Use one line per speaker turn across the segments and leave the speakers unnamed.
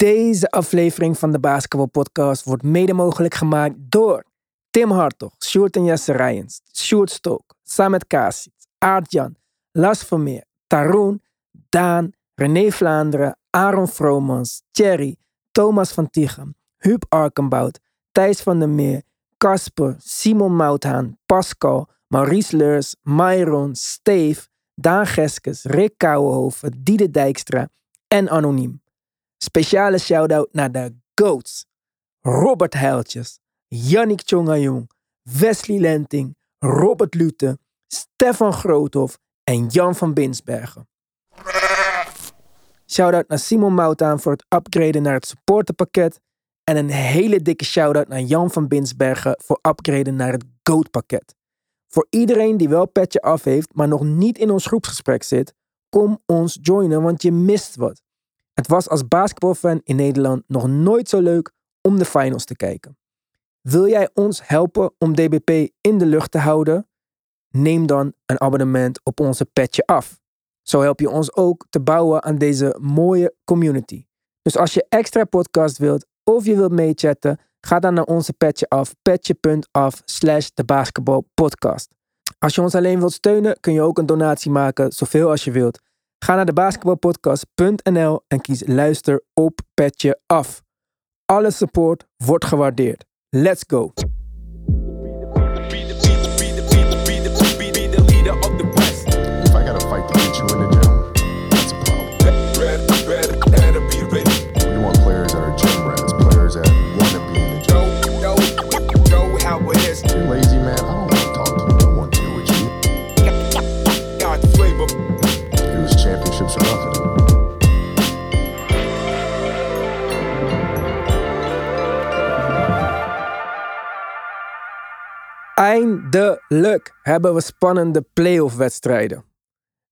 Deze aflevering van de Basketball Podcast wordt mede mogelijk gemaakt door Tim Hartog, Sjoerd en Jesse Rijens, Sjoerd Stook, Samet Kasic, Aart-Jan, Las Vermeer, Taroen, Daan, René Vlaanderen, Aaron Vromans, Thierry, Thomas van Tichem, Huub Arkenbout, Thijs van der Meer, Casper, Simon Mouthaan, Pascal, Maurice Leurs, Myron, Steve, Daan Geskes, Rick Kouwenhoven, Diede Dijkstra en Anoniem. Speciale shout-out naar de GOATs. Robert Heiltjes, Yannick Tjongajong, Wesley Lenting, Robert Lute, Stefan Groothoff en Jan van Binsbergen. Shout-out naar Simon Moutaan voor het upgraden naar het supporterpakket. En een hele dikke shout-out naar Jan van Binsbergen voor upgraden naar het GOAT pakket. Voor iedereen die wel petje af heeft, maar nog niet in ons groepsgesprek zit, kom ons joinen, want je mist wat. Het was als basketbalfan in Nederland nog nooit zo leuk om de finals te kijken. Wil jij ons helpen om DBP in de lucht te houden? Neem dan een abonnement op onze petje af. Zo help je ons ook te bouwen aan deze mooie community. Dus als je extra podcast wilt of je wilt meechatten, ga dan naar onze petje af, petje.af slash de basketbalpodcast. Als je ons alleen wilt steunen, kun je ook een donatie maken, zoveel als je wilt. Ga naar de basketbalpodcast.nl en kies luister op petje af. Alle support wordt gewaardeerd. Let's go! Eindelijk hebben we spannende playoff wedstrijden.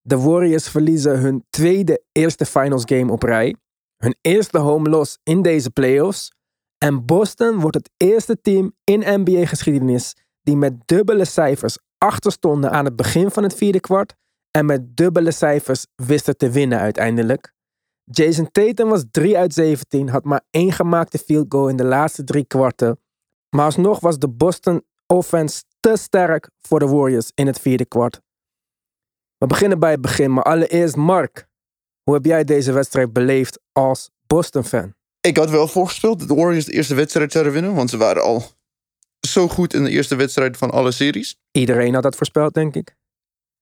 De Warriors verliezen hun tweede eerste finals game op rij. Hun eerste home loss in deze playoffs. En Boston wordt het eerste team in NBA geschiedenis die met dubbele cijfers achter stonden aan het begin van het vierde kwart. En met dubbele cijfers wisten te winnen uiteindelijk. Jason Tatum was 3 uit 17, had maar één gemaakte field goal in de laatste drie kwarten. Maar alsnog was de Boston offense te sterk voor de Warriors in het vierde kwart. We beginnen bij het begin, maar allereerst Mark. Hoe heb jij deze wedstrijd beleefd als Boston-fan?
Ik had wel voorgesteld dat de Warriors de eerste wedstrijd zouden winnen. Want ze waren al zo goed in de eerste wedstrijd van alle series.
Iedereen had dat voorspeld, denk ik.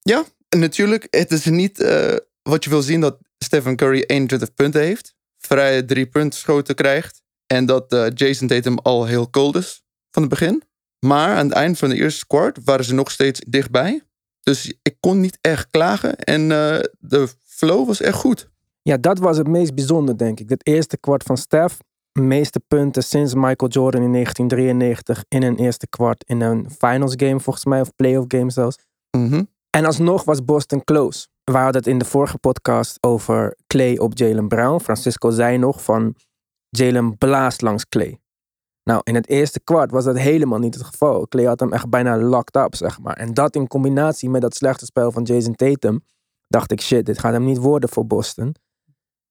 Ja, en natuurlijk, het is niet eh, wat je wil zien dat Stephen Curry 21 punten heeft. Vrije drie punten schoten krijgt. En dat eh, Jason Tatum al heel cold is van het begin. Maar aan het eind van de eerste kwart waren ze nog steeds dichtbij. Dus ik kon niet echt klagen. En eh, de flow was echt goed.
Ja, dat was het meest bijzonder, denk ik. Het eerste kwart van Steph. Meeste punten sinds Michael Jordan in 1993 in een eerste kwart in een finals game volgens mij, of playoff game zelfs.
Mhm.
En alsnog was Boston close. We hadden het in de vorige podcast over Clay op Jalen Brown. Francisco zei nog van Jalen blaast langs Clay. Nou, in het eerste kwart was dat helemaal niet het geval. Clay had hem echt bijna locked up, zeg maar. En dat in combinatie met dat slechte spel van Jason Tatum, dacht ik, shit, dit gaat hem niet worden voor Boston.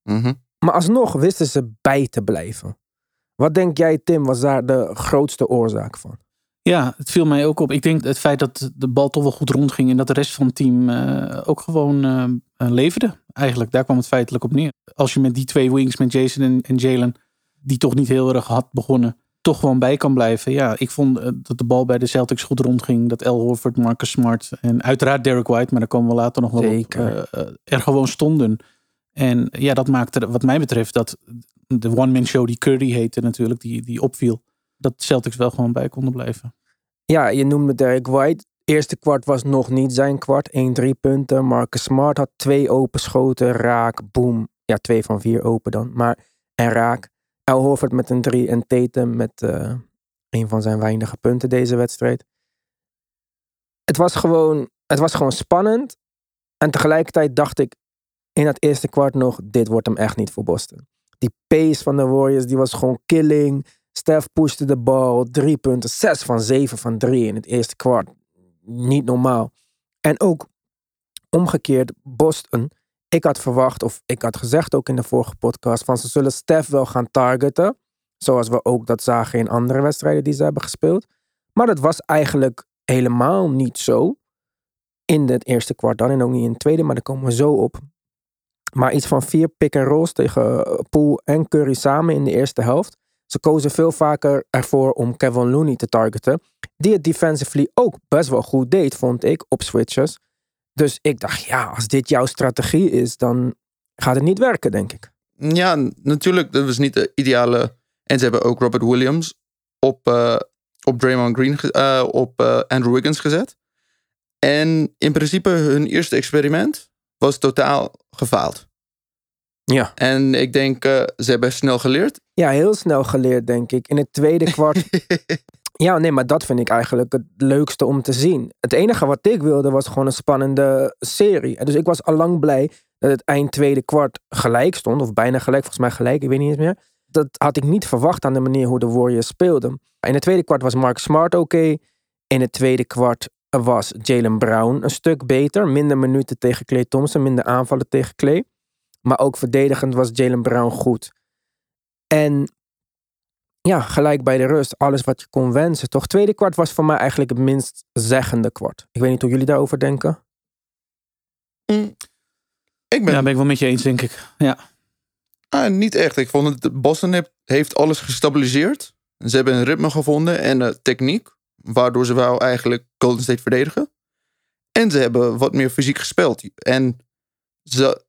Mhm.
Maar alsnog wisten ze bij te blijven. Wat denk jij, Tim, was daar de grootste oorzaak van?
Ja, het viel mij ook op. Ik denk het feit dat de bal toch wel goed rondging en dat de rest van het team eh, ook gewoon eh, eh, leverde. Eigenlijk, daar kwam het feitelijk op neer. Als je met die twee wings, met Jason en, en Jalen, die toch niet heel erg had begonnen, toch gewoon bij kan blijven. Ja, ik vond eh, dat de bal bij de Celtics goed rondging. Dat El Horford, Marcus Smart en uiteraard Derek White, maar daar komen we later nog wel
Zeker.
op, eh, eh, er gewoon stonden. En ja, dat maakte wat mij betreft dat de one-man show die Curry heette natuurlijk, die, die opviel. Dat Celtics wel gewoon bij konden blijven.
Ja, je noemde Derek White. Eerste kwart was nog niet zijn kwart. 1-3 punten. Marcus Smart had twee open schoten. Raak, boom. Ja, twee van vier open dan. Maar en raak. Al Horford met een 3 en Tatum met eh, een van zijn weinige punten deze wedstrijd. Het was gewoon, het was gewoon spannend. En tegelijkertijd dacht ik in dat eerste kwart nog, dit wordt hem echt niet voor Boston. Die pace van de Warriors, die was gewoon killing. Steph pushte de bal, drie punten, zes van zeven van drie in het eerste kwart. Niet normaal. En ook omgekeerd, Boston ik had verwacht, of ik had gezegd ook in de vorige podcast, van ze zullen Stef wel gaan targeten. Zoals we ook dat zagen in andere wedstrijden die ze hebben gespeeld. Maar dat was eigenlijk helemaal niet zo. In het eerste kwart dan en ook niet in het tweede, maar daar komen we zo op. Maar iets van vier pick-and-rolls tegen Poole en Curry samen in de eerste helft. Ze kozen veel vaker ervoor om Kevin Looney te targeten. Die het defensively ook best wel goed deed, vond ik, op switches. Dus ik dacht, ja, als dit jouw strategie is, dan gaat het niet werken, denk ik.
Ja, natuurlijk, dat was niet de ideale. En ze hebben ook Robert Williams op, uh, op Draymond Green, uh, op uh, Andrew Wiggins gezet. En in principe hun eerste experiment was totaal gefaald.
Ja.
En ik denk, ze hebben snel geleerd.
Ja, heel snel geleerd, denk ik. In het tweede kwart. ja, nee, maar dat vind ik eigenlijk het leukste om te zien. Het enige wat ik wilde was gewoon een spannende serie. Dus ik was allang blij dat het eind tweede kwart gelijk stond. Of bijna gelijk, volgens mij gelijk, ik weet niet eens meer. Dat had ik niet verwacht aan de manier hoe de Warriors speelden. In het tweede kwart was Mark Smart oké. In het tweede kwart was Jalen Brown een stuk beter. Minder minuten tegen Clay Thompson, minder aanvallen tegen Clay. Maar ook verdedigend was Jalen Brown goed. En ja, gelijk bij de rust, alles wat je kon wensen. Toch, tweede kwart was voor mij eigenlijk het minst zeggende kwart. Ik weet niet hoe jullie daarover denken.
Mm. Ik ben...
Ja, ben ik wel met je eens, denk ik. Ja.
Ah, niet echt. Ik vond het, Boston heeft alles gestabiliseerd. Ze hebben een ritme gevonden en uh, techniek. Waardoor ze wel eigenlijk Golden State verdedigen. En ze hebben wat meer fysiek gespeeld. En ze,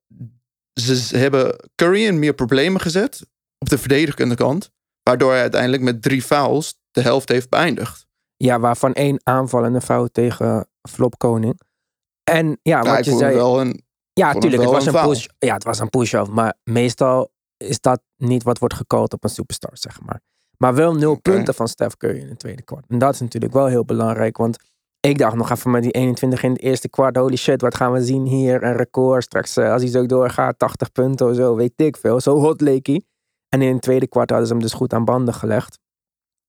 ze hebben Curry in meer problemen gezet. Op de verdedigende kant. Waardoor hij uiteindelijk met drie fouls de helft heeft beëindigd.
Ja, waarvan één aanval en een fout tegen Flop Koning. En ja, wat
ja,
je zei.
Wel een,
ja, tuurlijk, het was
een
push. Ja, het was een push-off. Maar meestal is dat niet wat wordt gecallt op een superstar, zeg maar. Maar wel nul punten van Steph Curry in het tweede kwart. En dat is natuurlijk wel heel belangrijk. Want ik dacht nog even met die 21 in het eerste kwart. Holy shit, wat gaan we zien hier? Een record. Straks, eh, als hij zo doorgaat, 80 punten of zo, weet ik veel. Zo hot leek hij. En in het tweede kwart hadden ze hem dus goed aan banden gelegd.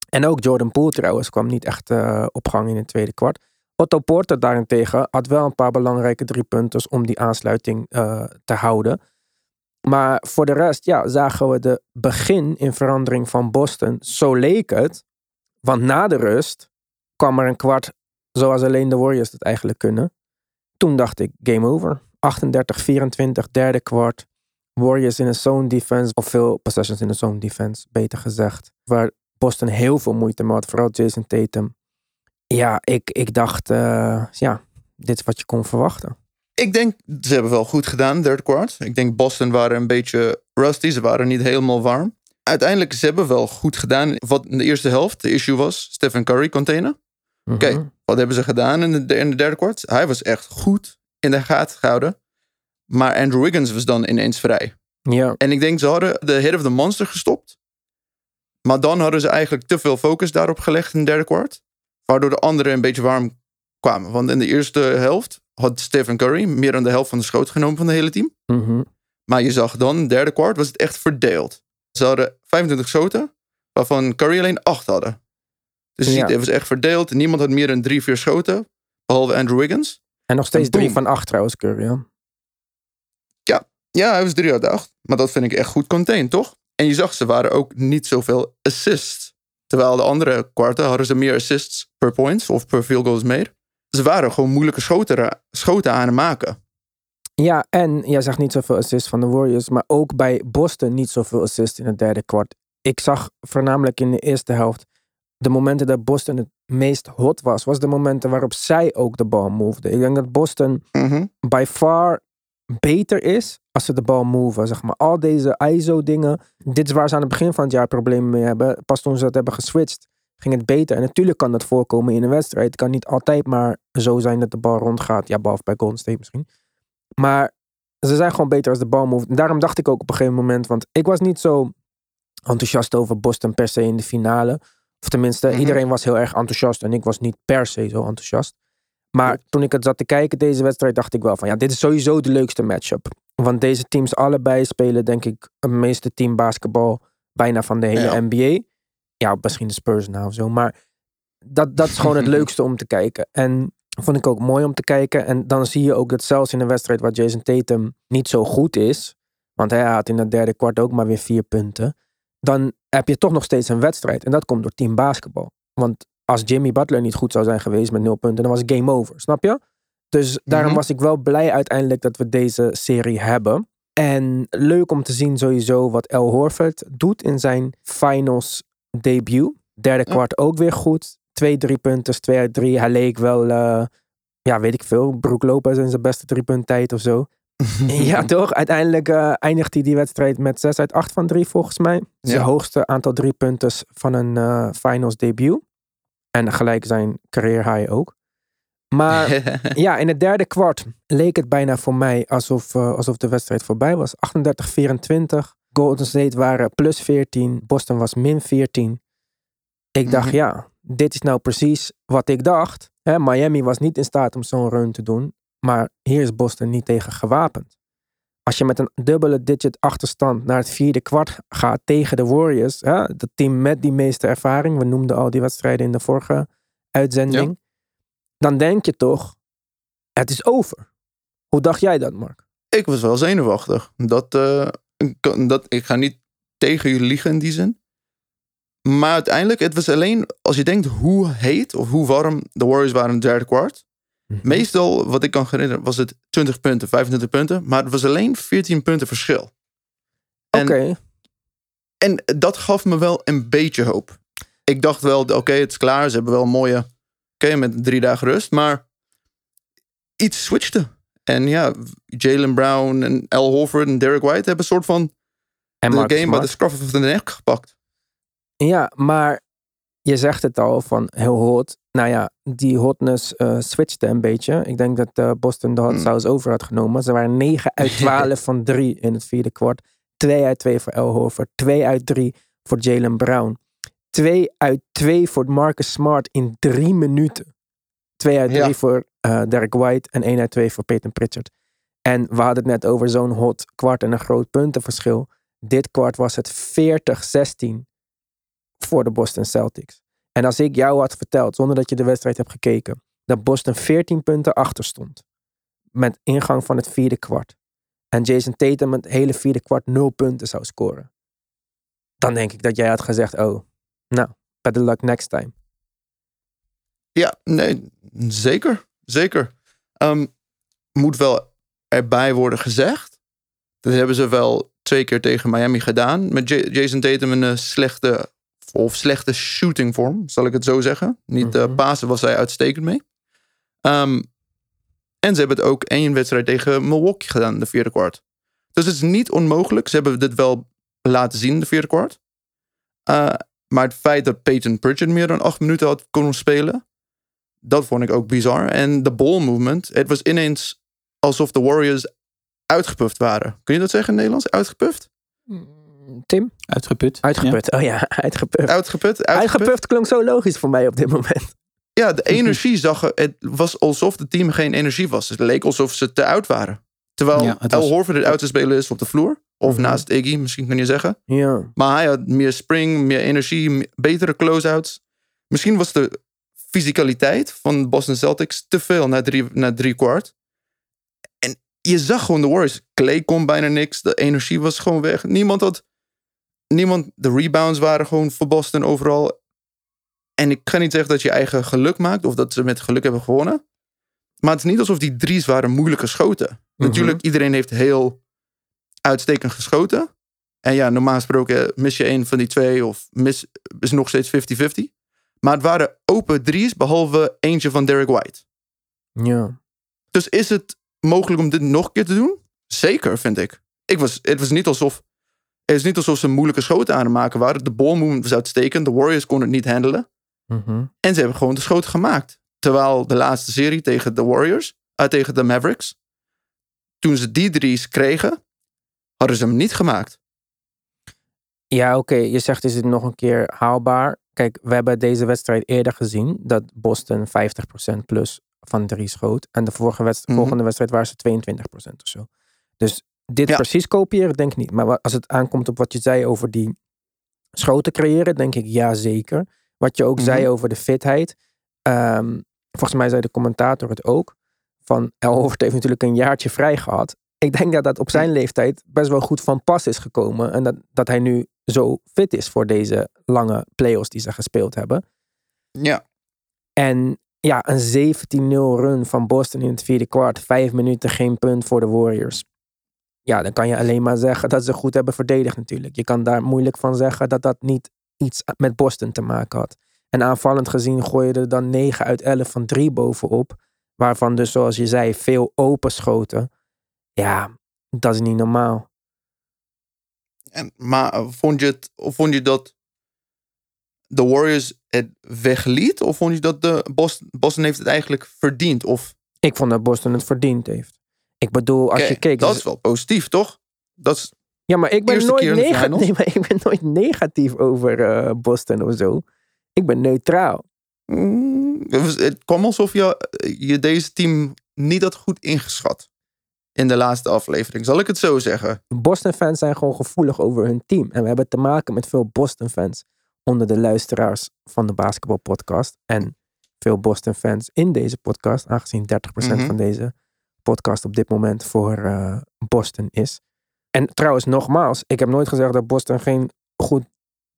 En ook Jordan Poole trouwens kwam niet echt eh, op gang in het tweede kwart. Otto Porter daarentegen had wel een paar belangrijke drie punten om die aansluiting eh, te houden. Maar voor de rest, ja, zagen we de begin in verandering van Boston. Zo leek het. Want na de rust kwam er een kwart zoals alleen de Warriors het eigenlijk kunnen. Toen dacht ik, game over. 38-24, derde kwart. Warriors in een zone defense, of veel possessions in een zone defense, beter gezegd. Waar Boston heel veel moeite mee had, vooral Jason Tatum. Ja, ik, ik dacht, eh, ja, dit is wat je kon verwachten.
Ik denk, ze hebben wel goed gedaan, derde kwart. Ik denk Boston waren een beetje rusty. Ze waren niet helemaal warm. Uiteindelijk, ze hebben wel goed gedaan. Wat in de eerste helft de issue was, Stephen Curry container. Oké,
Mhm.
wat hebben ze gedaan in de, in de derde kwart? Hij was echt goed in de gaten gehouden. Maar Andrew Wiggins was dan ineens vrij.
Ja,
En ik denk, ze hadden de Hit of the Monster gestopt. Maar dan hadden ze eigenlijk te veel focus daarop gelegd in de derde kwart. Waardoor de anderen een beetje warm kwamen. Want in de eerste helft had Stephen Curry meer dan de helft van de schoot genomen van het hele team.
mhm.
Maar je zag dan, in de derde kwart was het echt verdeeld. Ze hadden 25 schoten, waarvan Curry alleen 8 hadden. Dus je
Ja.
ziet, het was echt verdeeld. Niemand had meer dan 3, 4 schoten. Behalve Andrew Wiggins.
en nog steeds
En boom.
drie van acht trouwens, Curry. Ja.
Ja, hij was 3 uit 8. Maar dat vind ik echt goed contained, toch? En je zag, ze waren ook niet zoveel assists. Terwijl de andere kwarten hadden ze meer assists per points of per field goals made. Ze waren gewoon moeilijke schoten, schoten aan het maken.
Ja, en jij zag niet zoveel assists van de Warriors, maar ook bij Boston niet zoveel assists in het derde kwart. Ik zag voornamelijk in de eerste helft de momenten dat Boston het meest hot was, was de momenten waarop zij ook de bal moveden. Ik denk dat Boston
Mhm.
by far beter is als ze de bal moven. Zeg maar. Al deze ISO-dingen, dit is waar ze aan het begin van het jaar problemen mee hebben. Pas toen ze dat hebben geswitcht, ging het beter. En natuurlijk kan dat voorkomen in een wedstrijd. Het kan niet altijd maar zo zijn dat de bal rondgaat. Ja, behalve bij Golden State misschien. Maar ze zijn gewoon beter als de bal move. En daarom dacht ik ook op een gegeven moment, want ik was niet zo enthousiast over Boston per se in de finale. Of tenminste,
Mhm.
iedereen was heel erg enthousiast en ik was niet per se zo enthousiast. Maar toen ik het zat te kijken, deze wedstrijd, dacht ik wel van ja, dit is sowieso de leukste matchup. Want deze teams allebei spelen, denk ik, het meeste team basketbal bijna van de hele
Ja.
NBA. Ja, misschien de Spurs nou of zo. Maar dat, dat is gewoon het leukste om te kijken. En Vond ik ook mooi om te kijken. En dan zie je ook dat zelfs in een wedstrijd waar Jason Tatum niet zo goed is. Want hij had in het derde kwart ook maar weer vier punten. Dan heb je toch nog steeds een wedstrijd. En dat komt door team basketbal. Want als Jimmy Butler niet goed zou zijn geweest met nul punten, dan was het game over. Snap je? Dus daarom
Mhm.
was ik wel blij uiteindelijk dat we deze serie hebben. En leuk om te zien sowieso wat El Horford doet in zijn finals debut. Derde
Ja.
kwart ook weer goed. Twee drie punten, twee uit drie. Hij leek wel, eh, ja weet ik veel, Brook Lopez in zijn beste drie punt tijd of zo. ja toch? Uiteindelijk eh, eindigt hij die wedstrijd met 6 uit 8 van 3 volgens mij. Zijn
Ja.
hoogste aantal drie punten van een eh, finals debuut. En gelijk zijn career high ook. Maar ja, in het derde kwart leek het bijna voor mij alsof, eh, alsof de wedstrijd voorbij was. 38-24. Golden State waren plus 14. Boston was min 14. Ik dacht,
Mhm.
ja, dit is nou precies wat ik dacht. Hè, Miami was niet in staat om zo'n run te doen. Maar hier is Boston niet tegen gewapend. Als je met een dubbele digit achterstand naar het vierde kwart gaat tegen de Warriors. Hè, het team met die meeste ervaring. We noemden al die wedstrijden in de vorige uitzending. Dan denk je toch, het is over. Hoe dacht jij dat, Mark?
ik was wel zenuwachtig. Dat, eh, dat, ik ga niet tegen jullie liegen in die zin. Maar uiteindelijk, het was alleen als je denkt hoe heet of hoe warm de Warriors waren in het derde kwart. Meestal, wat ik kan herinneren, was het 20 punten, 25 punten. Maar het was alleen 14 punten verschil.
Oké,
En, en dat gaf me wel een beetje hoop. Ik dacht wel, oké, het is klaar. Ze hebben wel een mooie, oké, met drie dagen rust. Maar iets switchte. En ja, Jalen Brown en Al Horford en Derek White hebben een soort van
en
de
Marcus
game bij de scruff of de nek gepakt.
Ja, maar je zegt het al van heel hot. Nou ja, die hotness eh switchte een beetje. Ik denk dat eh, Boston de hot sauce over had genomen. Ze waren 9 uit 12 van 3 in het vierde kwart. 2 uit 2 voor El Horford. 2 uit 3 voor Jalen Brown. 2 uit 2 voor Marcus Smart in 3 minuten. 2 uit 3
Ja.
voor eh, Derek White en 1 uit 2 voor Peyton Pritchard. En we hadden het net over zo'n hot kwart en een groot puntenverschil. Dit kwart was het 40-16 voor de Boston Celtics. En als ik jou had verteld, zonder dat je de wedstrijd hebt gekeken, dat Boston 14 punten achter stond. Met ingang van het vierde kwart. En Jason Tatum het hele vierde kwart 0 punten zou scoren. Dan denk ik dat jij had gezegd, oh, nou, better luck next time.
Ja, nee, zeker. Zeker. Ehm, moet wel erbij worden gezegd. Dat hebben ze wel twee keer tegen Miami gedaan. Met Ja- Jason Tatum een slechte of slechte shooting vorm, zal ik het zo zeggen. Niet eh
Mhm.
pasen was hij uitstekend mee. Ehm, en ze hebben het ook één wedstrijd tegen Milwaukee gedaan in de vierde kwart. Dus het is niet onmogelijk. Ze hebben dit wel laten zien in de vierde kwart. Eh, maar het feit dat Peyton Pritchard meer dan acht minuten had kunnen spelen, dat vond ik ook bizar. En de ball movement, het was ineens alsof de Warriors uitgepuft waren. Kun je dat zeggen in het Nederlands? Uitgepuft?
Tim?
Uitgeput.
Uitgeput. Oh ja, uitgeput.
Uitgeput?
Uitgeput klonk zo logisch voor mij op dit moment.
Ja, de energie zag er, het was alsof het team geen energie was. Het leek alsof ze te oud waren. Terwijl
Ja,
El
was-
Horford het oudste speler is op de vloer. Of
Mhm.
naast Iggy, misschien kan je zeggen.
Ja.
Maar hij had meer spring, meer energie, betere close-outs. Misschien was de fysicaliteit van de Boston Celtics te veel na drie, na drie kwart. En je zag gewoon de Warriors. Clay kon bijna niks. De energie was gewoon weg. Niemand had... Niemand... De rebounds waren gewoon voor Boston overal. En ik kan niet zeggen dat je eigen geluk maakt. Of dat ze met geluk hebben gewonnen. Maar het is niet alsof die drie's waren moeilijk geschoten. Natuurlijk, iedereen heeft heel uitstekend geschoten. En ja, normaal gesproken mis je één van die twee of mis, is nog steeds 50-50. Maar het waren open drie's, behalve eentje van Derek White.
Ja.
Dus is het mogelijk om dit nog een keer te doen? Zeker, vind ik. ik was, het was niet alsof het is niet alsof ze moeilijke schoten aan het maken waren. De ball movement was uitstekend. De Warriors konden het niet handelen.
Mhm.
En ze hebben gewoon de schoten gemaakt. Terwijl de laatste serie tegen de Warriors, uh, tegen de Mavericks, toen ze die drie's kregen, hadden ze hem niet gemaakt.
Ja, oké. Je zegt is het nog een keer haalbaar. Kijk, we hebben deze wedstrijd eerder gezien dat Boston 50% plus van drie schoot. En de vorige wedst-
Mhm.
volgende wedstrijd waren ze 22% of zo. Dus dit
Ja.
precies kopiëren, denk ik niet. Maar als het aankomt op wat je zei over die schoten creëren, denk ik ja zeker. Wat je ook
Mhm.
zei over de fitheid. Ehm, volgens mij zei de commentator het ook, van El Horford heeft natuurlijk een jaartje vrij gehad. Ik denk dat dat op zijn leeftijd best wel goed van pas is gekomen. En dat, dat hij nu zo fit is voor deze lange playoffs die ze gespeeld hebben.
Ja,
En ja, een 17-0 run van Boston in het vierde kwart. Vijf minuten geen punt voor de Warriors. Ja, dan kan je alleen maar zeggen dat ze goed hebben verdedigd natuurlijk. Je kan daar moeilijk van zeggen dat dat niet iets met Boston te maken had. En aanvallend gezien gooi je er dan 9 uit 11 van 3 bovenop. Waarvan dus, zoals je zei, veel open schoten. Ja, dat is niet normaal.
En, maar eh, vond je, het, vond je dat de Warriors het wegliet? Of vond je dat de Boston, Boston heeft het eigenlijk verdiend? Of,
Ik vond dat Boston het verdiend heeft. Ik bedoel, als je keek...
dat is wel positief, toch? Dat is,
Ja, maar ik ben, nooit
keer in de
nega-
finals.
nee, maar ik ben nooit negatief over eh, Boston of zo. Ik ben neutraal.
Mm, het kwam alsof je, je deze team niet had goed ingeschat. In de laatste aflevering, zal ik het zo zeggen.
Boston-fans zijn gewoon gevoelig over hun team. En we hebben te maken met veel Boston-fans onder de luisteraars van de basketbalpodcast. En veel Boston-fans in deze podcast, aangezien 30%
Mhm.
van deze podcast op dit moment voor eh, Boston is. En trouwens, nogmaals, ik heb nooit gezegd dat Boston geen goed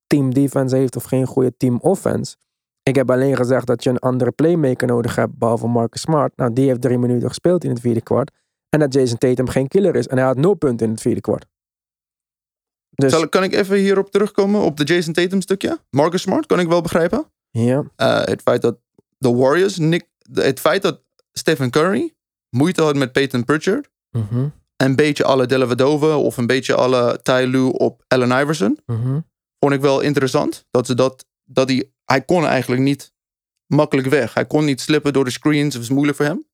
team defense heeft of geen goede team offense. Ik heb alleen gezegd dat je een andere playmaker nodig hebt, behalve Marcus Smart. Nou, die heeft drie minuten gespeeld in het vierde kwart. En dat Jason Tatum geen killer is. En hij had nul punten in het vierde kwart. Dus
Zal, kan ik even hierop terugkomen, op de Jason Tatum stukje? Marcus Smart, kan ik wel begrijpen.
ja,
Eh, het feit dat de Warriors, Nick, het feit dat Stephen Curry moeite had met Peyton Pritchard.
mhm,
Een beetje alle Dellavedova of een beetje alle Ty Lue op Allen Iverson.
mhm.
Vond ik wel interessant. Dat ze dat, dat hij, hij kon eigenlijk niet makkelijk weg. Hij kon niet slippen door de screens. Het was moeilijk voor hem.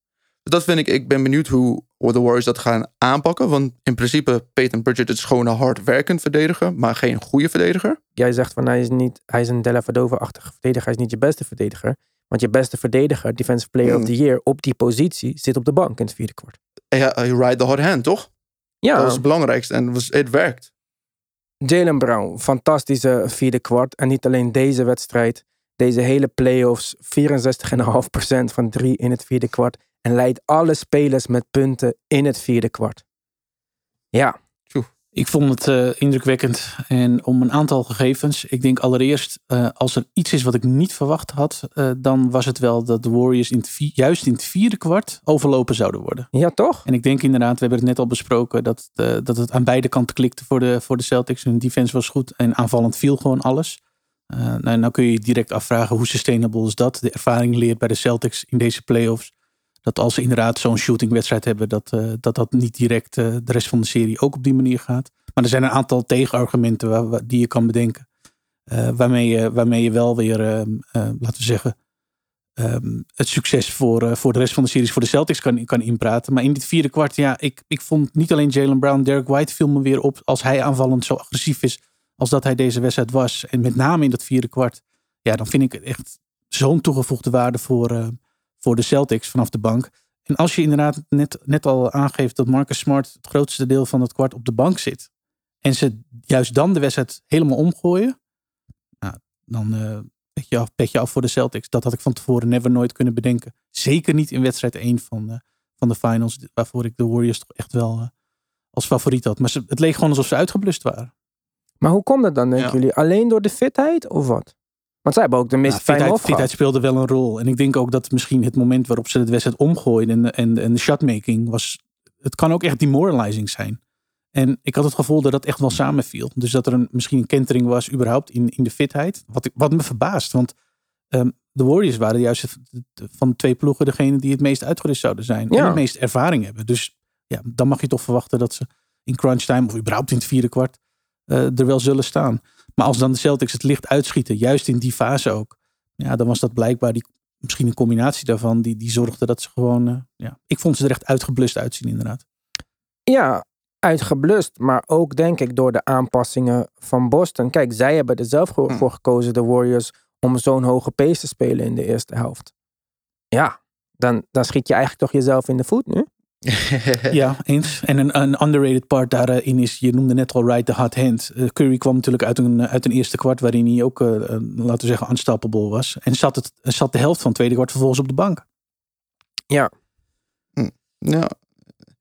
Dus dat vind ik, ik ben benieuwd hoe, de Warriors dat gaan aanpakken. Want in principe, Peyton Pritchard is gewoon een hardwerkend verdediger, maar geen goede verdediger.
Jij zegt van hij is, niet, hij is een Della Vadova-achtige verdediger. Hij is niet je beste verdediger. Want je beste verdediger, Defensive Player of
Mm.
the Year, op die positie zit op de bank in het vierde kwart.
Ja, hij ride the hot hand, toch?
Ja,
Dat was het belangrijkste en het werkt.
Jalen Brown, fantastische vierde kwart. En niet alleen deze wedstrijd, deze hele playoffs, 64,5% van drie in het vierde kwart. En leidt alle spelers met punten in het vierde kwart. Ja,
Ik vond het eh, indrukwekkend. En om een aantal gegevens. Ik denk allereerst, eh, als er iets is wat ik niet verwacht had, eh, dan was het wel dat de Warriors in juist in het vierde kwart overlopen zouden worden.
ja toch?
En ik denk inderdaad, we hebben het net al besproken, dat, dat het aan beide kanten klikte voor de, voor de Celtics. Hun defense was goed en aanvallend viel gewoon alles. Nou, nou kun je je direct afvragen, hoe sustainable is dat? De ervaring leert bij de Celtics in deze playoffs. Dat als ze inderdaad zo'n shootingwedstrijd hebben, dat, eh, dat dat niet direct eh, de rest van de serie ook op die manier gaat. Maar er zijn een aantal tegenargumenten die je kan bedenken. eh, waarmee, je, waarmee je wel weer, ehm, eh, laten we zeggen, ehm, het succes voor, voor de rest van de series voor de Celtics kan, kan inpraten. Maar in dit vierde kwart, ja, ik, ik vond niet alleen Jalen Brown, Derek White viel me weer op als hij aanvallend zo agressief is als dat hij deze wedstrijd was. En met name in dat vierde kwart, ja, dan vind ik het echt zo'n toegevoegde waarde voor, voor de Celtics vanaf de bank. En als je inderdaad net, net al aangeeft dat Marcus Smart het grootste deel van het kwart op de bank zit. En ze juist dan de wedstrijd helemaal omgooien. Nou, dan eh pet, je af, pet je af voor de Celtics. Dat had ik van tevoren never nooit kunnen bedenken. Zeker niet in wedstrijd 1 van, van de finals. Waarvoor ik de Warriors toch echt wel eh, als favoriet had. Maar ze, het leek gewoon alsof ze uitgeblust waren.
Maar hoe komt dat dan, denken
Ja.
jullie? Alleen door de fitheid of wat? Want zij hebben ook de meeste time
fitheid, speelde wel een rol. En ik denk ook dat misschien het moment waarop ze de wedstrijd omgooiden en, en, en de shotmaking was. Het kan ook echt demoralizing zijn. En ik had het gevoel dat dat echt wel samenviel. Dus dat er een, misschien een kentering was überhaupt in, in de fitheid. Wat, wat me verbaast. Want ehm, de Warriors waren juist de- de- van de twee ploegen degene die het meest uitgerust zouden zijn. En
Ja.
het meest ervaring hebben. Dus ja, dan mag je toch verwachten dat ze in crunch time of überhaupt in het vierde kwart er wel zullen staan. Maar als dan de Celtics het licht uitschieten, juist in die fase ook. Ja, dan was dat blijkbaar die, misschien een combinatie daarvan. Die, die zorgde dat ze gewoon, eh, ja. Ik vond ze er echt uitgeblust uitzien inderdaad.
Ja, uitgeblust. Maar ook denk ik door de aanpassingen van Boston. Kijk, zij hebben er zelf voor,
Hm.
voor gekozen, de Warriors, om zo'n hoge pace te spelen in de eerste helft. Ja, dan, dan schiet je eigenlijk toch jezelf in de voet nu.
Ja, eens. En een, een underrated part daarin is, je noemde net al right the hot hand. Eh, Curry kwam natuurlijk uit een, uit een eerste kwart waarin hij ook, eh, eh, laten we zeggen, unstoppable was. En zat, het, zat de helft van het tweede kwart vervolgens op de bank.
Ja,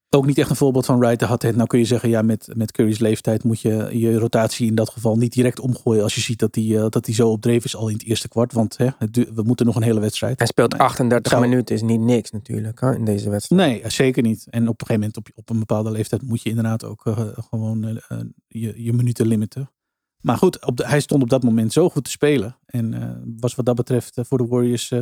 Ook niet echt een voorbeeld van right the hot hand. Nou kun je zeggen, ja, met, met Curry's leeftijd moet je je rotatie in dat geval niet direct omgooien. Als je ziet dat hij dat die zo opdreven is al in het eerste kwart. Want hè, we moeten nog een hele wedstrijd.
Hij speelt
Nee.
38
Zou-
minuten, is niet niks natuurlijk hè, in deze wedstrijd.
Nee, zeker niet. En op een gegeven moment, op, op een bepaalde leeftijd, moet je inderdaad ook eh, gewoon eh, eh, je, je minuten limiten. Maar goed, op de, hij stond op dat moment zo goed te spelen. En eh, was wat dat betreft eh, voor de Warriors eh,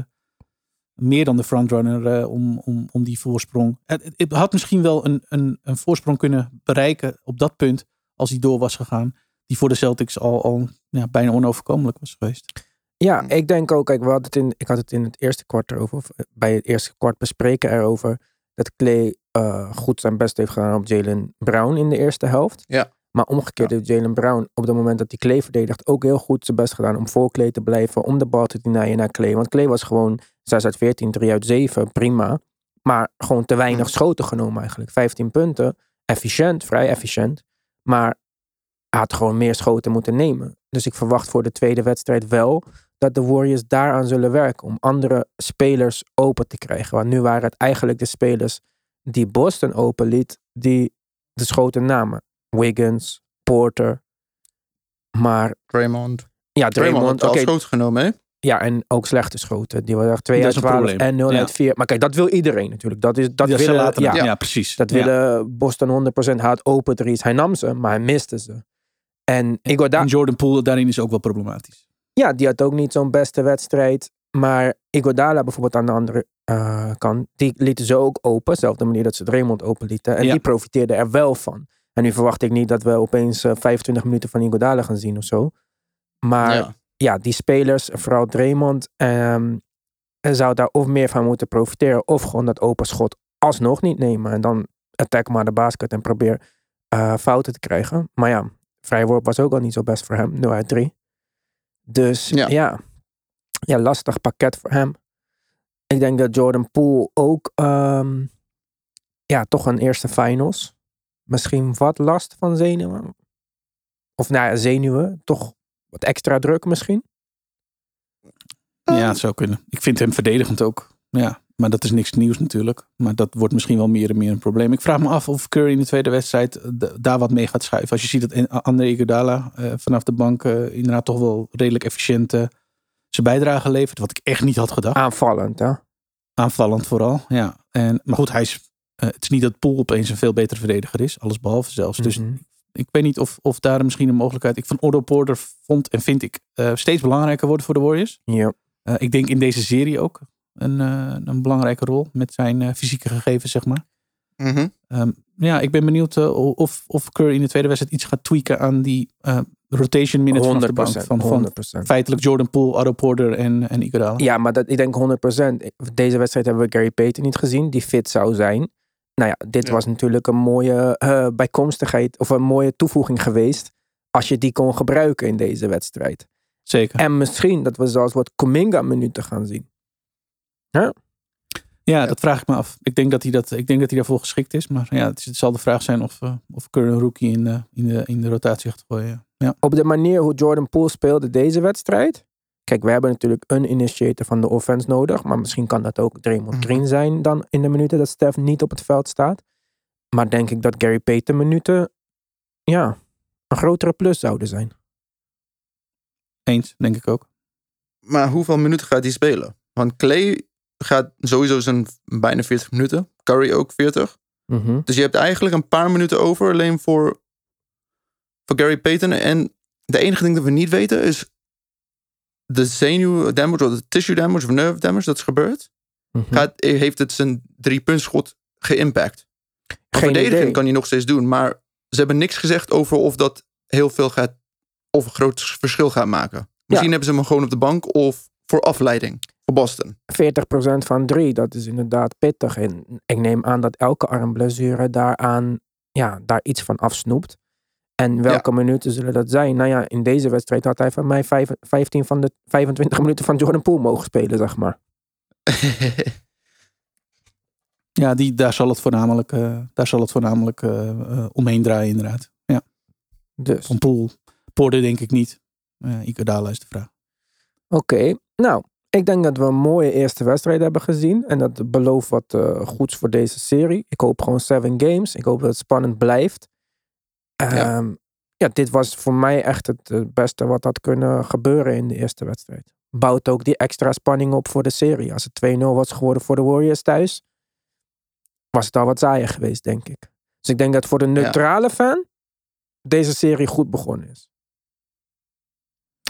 meer dan de frontrunner eh, om, om, om die voorsprong. Het, had misschien wel een, een, een voorsprong kunnen bereiken op dat punt, als hij door was gegaan. Die voor de Celtics al, al ja, bijna onoverkomelijk was geweest.
Ja, ik denk ook, kijk, we hadden het in, ik had het in het eerste kwart erover, of eh, bij het eerste kwart bespreken erover, dat Clay eh, goed zijn best heeft gedaan op Jalen Brown in de eerste helft.
Ja.
Maar omgekeerd heeft Jalen Brown op het moment dat hij Clay verdedigt ook heel goed zijn best gedaan om voor Clay te blijven, om de bal te denyen naar Clay. Want Clay was gewoon 6 uit 14, 3 uit 7, prima. Maar gewoon te weinig schoten genomen eigenlijk. 15 punten, efficiënt, vrij efficiënt. Maar hij had gewoon meer schoten moeten nemen. Dus ik verwacht voor de tweede wedstrijd wel dat de Warriors daaraan zullen werken. Om andere spelers open te krijgen. Want nu waren het eigenlijk de spelers die Boston open liet, die de schoten namen. Wiggins, Porter. Maar
Draymond.
ja,
Draymond
Oké,
al schoot genomen, hè?
ja, en ook slechte schoten. Die waren 2
Dat
uit
is een
12
probleem.
en 0
Ja.
uit 4. Maar kijk, dat wil iedereen natuurlijk. Dat, is, dat willen,
laten
ja,
precies.
dat
Ja.
willen Boston 100% had open threes. Hij nam ze, maar hij miste ze. En Iguodala,
En Jordan Poole daarin is ook wel problematisch.
ja, die had ook niet zo'n beste wedstrijd. Maar Iguodala bijvoorbeeld aan de andere eh, kant, die lieten ze ook open. Dezelfde manier dat ze Draymond open lieten. En
Ja.
die profiteerde er wel van. En nu verwacht ik niet dat we opeens eh, 25 minuten van Iguodala gaan zien of zo. Maar ja,
ja.
die spelers, vooral Draymond, ehm, zou daar of meer van moeten profiteren. Of gewoon dat open schot alsnog niet nemen. En dan attack maar de basket en probeer eh, fouten te krijgen. Maar ja, vrijworp was ook al niet zo best voor hem. 0 uit 3. Dus
Ja.
ja. ja, lastig pakket voor hem. Ik denk dat Jordan Poole ook ehm, ja, toch een eerste finals. Misschien wat last van zenuwen. Of nou ja, zenuwen. Toch wat extra druk misschien.
Ja, het zou kunnen. Ik vind hem verdedigend ook. Ja, maar dat is niks nieuws natuurlijk. Maar dat wordt misschien wel meer en meer een probleem. Ik vraag me af of Curry in de tweede wedstrijd eh, daar wat mee gaat schuiven. Als je ziet dat en- André Iguodala eh, vanaf de bank eh, inderdaad toch wel redelijk efficiënt eh, zijn bijdrage levert. Wat ik echt niet had gedacht.
Aanvallend, hè?
Aanvallend vooral, ja. En, maar goed, hij is, eh, het is niet dat Poel opeens een veel betere verdediger is. Alles behalve zelfs. Dus
Mhm.
ik weet niet of, of daar misschien een mogelijkheid... Ik van Otto Porter vond en vind ik eh, steeds belangrijker worden voor de Warriors.
Ja.
Eh, ik denk in deze serie ook een, eh, een belangrijke rol met zijn eh, fysieke gegevens, zeg maar.
Mhm.
Ehm, ja, ik ben benieuwd of, of Curry in de tweede wedstrijd iets gaat tweaken aan die eh, rotation minutes vanaf de
100%.
bank. Van, van
100%.
feitelijk Jordan Poole, Otto Porter en, en Iguodala.
Ja, maar dat, ik denk 100%. Deze wedstrijd hebben we Gary Payton niet gezien, die fit zou zijn. Nou ja, dit
Ja.
was natuurlijk een mooie eh, bijkomstigheid of een mooie toevoeging geweest. Als je die kon gebruiken in deze wedstrijd.
Zeker.
En misschien dat we zelfs wat Kuminga-minuten gaan zien.
Ja, dat vraag ik me af. Ik denk dat hij, dat, ik denk dat hij daarvoor geschikt is. Maar ja, het, is- het zal de vraag zijn of, eh, of Curry een rookie in de, in de, in de rotatie gaat gooien. Ja.
Op de manier hoe Jordan Poole speelde deze wedstrijd. Kijk, we hebben natuurlijk een initiator van de offense nodig. Maar misschien kan dat ook Draymond
Mhm.
Green zijn dan in de minuten dat Steph niet op het veld staat. Maar denk ik dat Gary Payton minuten, ja, een grotere plus zouden zijn.
Eens, denk ik ook.
Maar hoeveel minuten gaat hij spelen? Want Clay gaat sowieso zijn bijna 40 minuten. Curry ook 40.
Mhm.
Dus je hebt eigenlijk een paar minuten over alleen voor, voor Gary Payton. En de enige ding dat we niet weten is de zenuw damage of de tissue damage of nerve damage dat is gebeurd.
Mhm.
Gaat, heeft het zijn drie puntschot geïmpact?
Geen
Verdediging
idee.
kan hij nog steeds doen. Maar ze hebben niks gezegd over of dat heel veel gaat of een groot verschil gaat maken. Misschien hebben ze hem gewoon op de bank of voor afleiding. Voor Boston.
40% van drie, dat is inderdaad pittig. En ik neem aan dat elke armblessure daaraan, ja, daar iets van afsnoept. En welke minuten zullen dat zijn? Nou ja, in deze wedstrijd had hij van mij vijf- 15 van de 25 minuten van Jordan Poole mogen spelen, zeg maar.
Ja, die, daar zal het voornamelijk, eh, daar zal het voornamelijk eh, eh, omheen draaien inderdaad. Ja,
Dus,
van Poel. Porter denk ik niet. Uh, Iguodala is de vraag.
oké. Nou, Ik denk dat we een mooie eerste wedstrijd hebben gezien. En dat belooft wat goeds voor deze serie. Ik hoop gewoon seven games. Ik hoop dat het spannend blijft.
Ja.
Ehm, ja, dit was voor mij echt het beste wat had kunnen gebeuren in de eerste wedstrijd. Bouwt ook die extra spanning op voor de serie. Als het 2-0 was geworden voor de Warriors thuis, was het al wat saaier geweest, denk ik. Dus ik denk dat voor de neutrale fan deze serie goed begonnen is.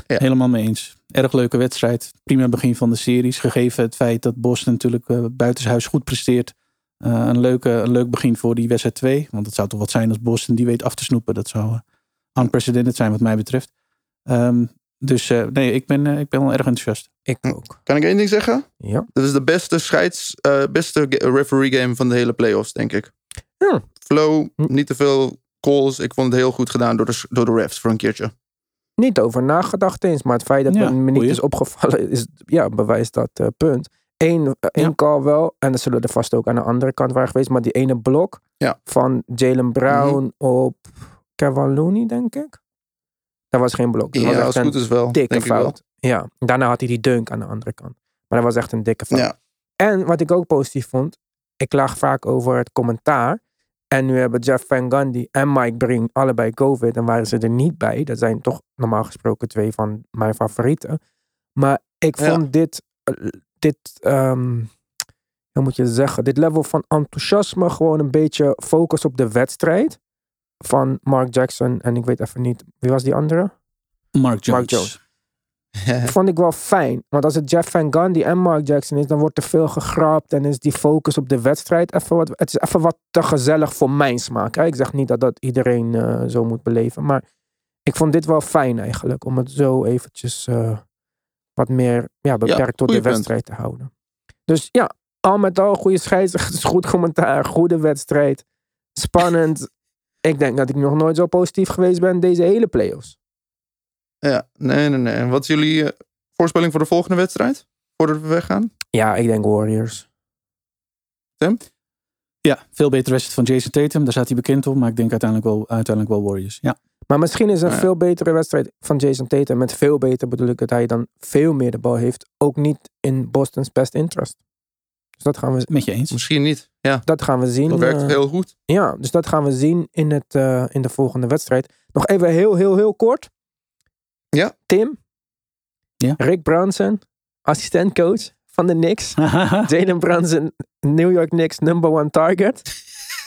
Ja.
Helemaal mee eens. Erg leuke wedstrijd. Prima begin van de series. Gegeven het feit dat Boston natuurlijk eh, buitenshuis goed presteert. Eh, een, leuke, een leuk begin voor die wedstrijd 2. Want het zou toch wat zijn als Boston die weet af te snoepen. Dat zou uh, unprecedented zijn wat mij betreft. Ehm, dus eh, nee, ik ben, eh, ik ben wel erg enthousiast.
Ik ook.
Kan ik één ding zeggen?
Ja.
Dit is de beste scheids, eh, beste referee game van de hele playoffs, denk ik.
Ja.
Flow,
Hm.
niet te veel calls. Ik vond het heel goed gedaan door de, door de refs voor een keertje.
Niet over nagedacht eens, maar het feit dat
Ja,
het me niet
goeie.
is opgevallen, is, ja, bewijst dat eh, punt. Eén, eh, één
Ja.
call wel, en er zullen er vast ook aan de andere kant waren geweest, maar die ene blok
Ja.
van Jalen Brown op Kevin Looney, denk ik. Dat was geen blok. Dat
Ja,
was echt
als goed is wel.
dikke
denk ik wel.
fout. Ja, daarna had hij die dunk aan de andere kant. Maar dat was echt een dikke fout.
Ja.
En wat ik ook positief vond, ik lag vaak over het commentaar. En nu hebben Jeff Van Gundy en Mike Breen allebei COVID en waren ze er niet bij. Dat zijn toch normaal gesproken twee van mijn favorieten. Maar ik vond dit, eh, dit ehm, hoe moet je zeggen, dit level van enthousiasme gewoon een beetje focus op de wedstrijd van Mark Jackson. En ik weet even niet, wie was die andere?
Mark Jones.
Mark Jones. vond ik wel fijn. Want als het Jeff Van Gundy en Mark Jackson is, dan wordt er veel gegrapt en is die focus op de wedstrijd even wat. Het is even wat te gezellig voor mijn smaak. Hè? Ik zeg niet dat dat iedereen eh, zo moet beleven, maar ik vond dit wel fijn eigenlijk om het zo eventjes eh, wat meer ja, beperkt tot de
punt.
wedstrijd te houden. Dus ja, al met al goede scheidsrechters, goed commentaar, goede wedstrijd, spannend. ik denk dat ik nog nooit zo positief geweest ben deze hele playoffs.
Ja, nee, nee, nee. En wat is jullie eh, voorspelling voor de volgende wedstrijd? Voordat we weggaan?
Ja, ik denk Warriors.
Ja, veel betere wedstrijd van Jason Tatum. Daar staat hij bekend om. Maar ik denk uiteindelijk wel, uiteindelijk wel Warriors. Ja.
Maar misschien is een
Ja.
veel betere wedstrijd van Jason Tatum. Met veel beter bedoel ik dat hij dan veel meer de bal heeft. Ook niet in Boston's best interest. Dus dat gaan we,
Met je eens.
Misschien niet. Ja,
dat gaan we zien.
dat werkt
eh,
heel goed.
ja, dus dat gaan we zien in, het, eh, in de volgende wedstrijd. Nog even heel, heel, heel kort.
Ja.
Tim.
Ja.
Rick Brunson, assistentcoach van de Knicks. Jalen Brunson, New York Knicks number one target.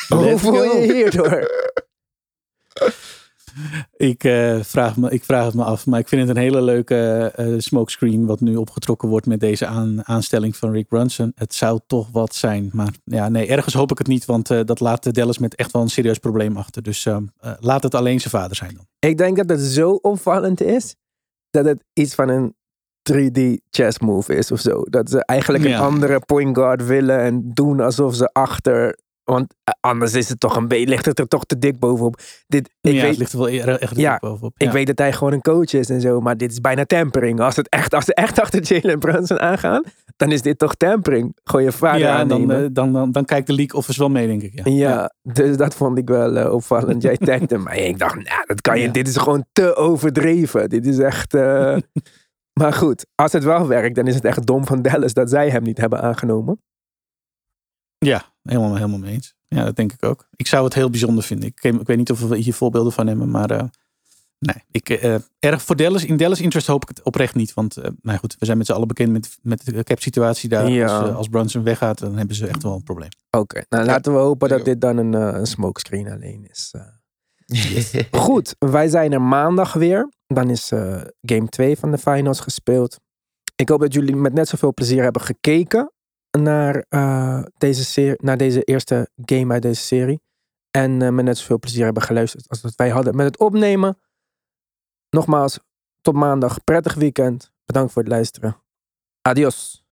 Hoe
Let's
voel je hierdoor?
ik, eh, vraag me, ik vraag het me af. Maar ik vind het een hele leuke eh, smokescreen. Wat nu opgetrokken wordt met deze aan, aanstelling van Rick Brunson. Het zou toch wat zijn. Maar ja, nee, ergens hoop ik het niet. Want eh, dat laat Dallas met echt wel een serieus probleem achter. Dus eh, eh, laat het alleen zijn vader zijn dan.
Ik denk dat het zo opvallend is dat het iets van een 3D chess move is of zo. Dat ze eigenlijk een
Ja.
andere point guard willen en doen alsof ze achter. Want eh, anders is het toch een beetje, ligt het er toch te dik bovenop. Dit, ik
ja,
weet,
het ligt er wel echt
Ja,
dik bovenop.
ik weet dat hij gewoon een coach is en zo, maar dit is bijna tampering. Als, het echt, als ze echt achter Jalen Brunson aangaan, dan is dit toch tampering. Gewoon je vader
ja, dan,
aannemen.
eh, dan, dan, dan kijkt de league offers wel mee, denk ik. Ja.
Ja, dus dat vond ik wel eh, opvallend. Jij tagde mij. Ik dacht, nou, dat kan je. Dit is gewoon te overdreven. Dit is echt. maar goed, als het wel werkt, dan is het echt dom van Dallas dat zij hem niet hebben aangenomen.
Ja, helemaal, helemaal mee eens. Ja, dat denk ik ook. Ik zou het heel bijzonder vinden. Ik, weet niet of we hier voorbeelden van hebben, maar eh, nee. Ik, eh, erg voor Dallas. In Dallas interest hoop ik het oprecht niet. Want eh, nou goed, we zijn met z'n allen bekend met, met de cap situatie daar.
Ja.
Als, eh, als Brunson weggaat, dan hebben ze echt wel een probleem.
Oké, nou laten we hopen dat dit dan een, eh, een smokescreen alleen is. eh. Goed, wij zijn er maandag weer. Dan is eh, game 2 van de finals gespeeld. Ik hoop dat jullie met net zoveel plezier hebben gekeken naar, eh, deze, serie, naar deze eerste game uit deze serie. En eh, met net zoveel plezier hebben geluisterd als dat wij hadden met het opnemen. Nogmaals, tot maandag. Prettig weekend. Bedankt voor het luisteren. Adios.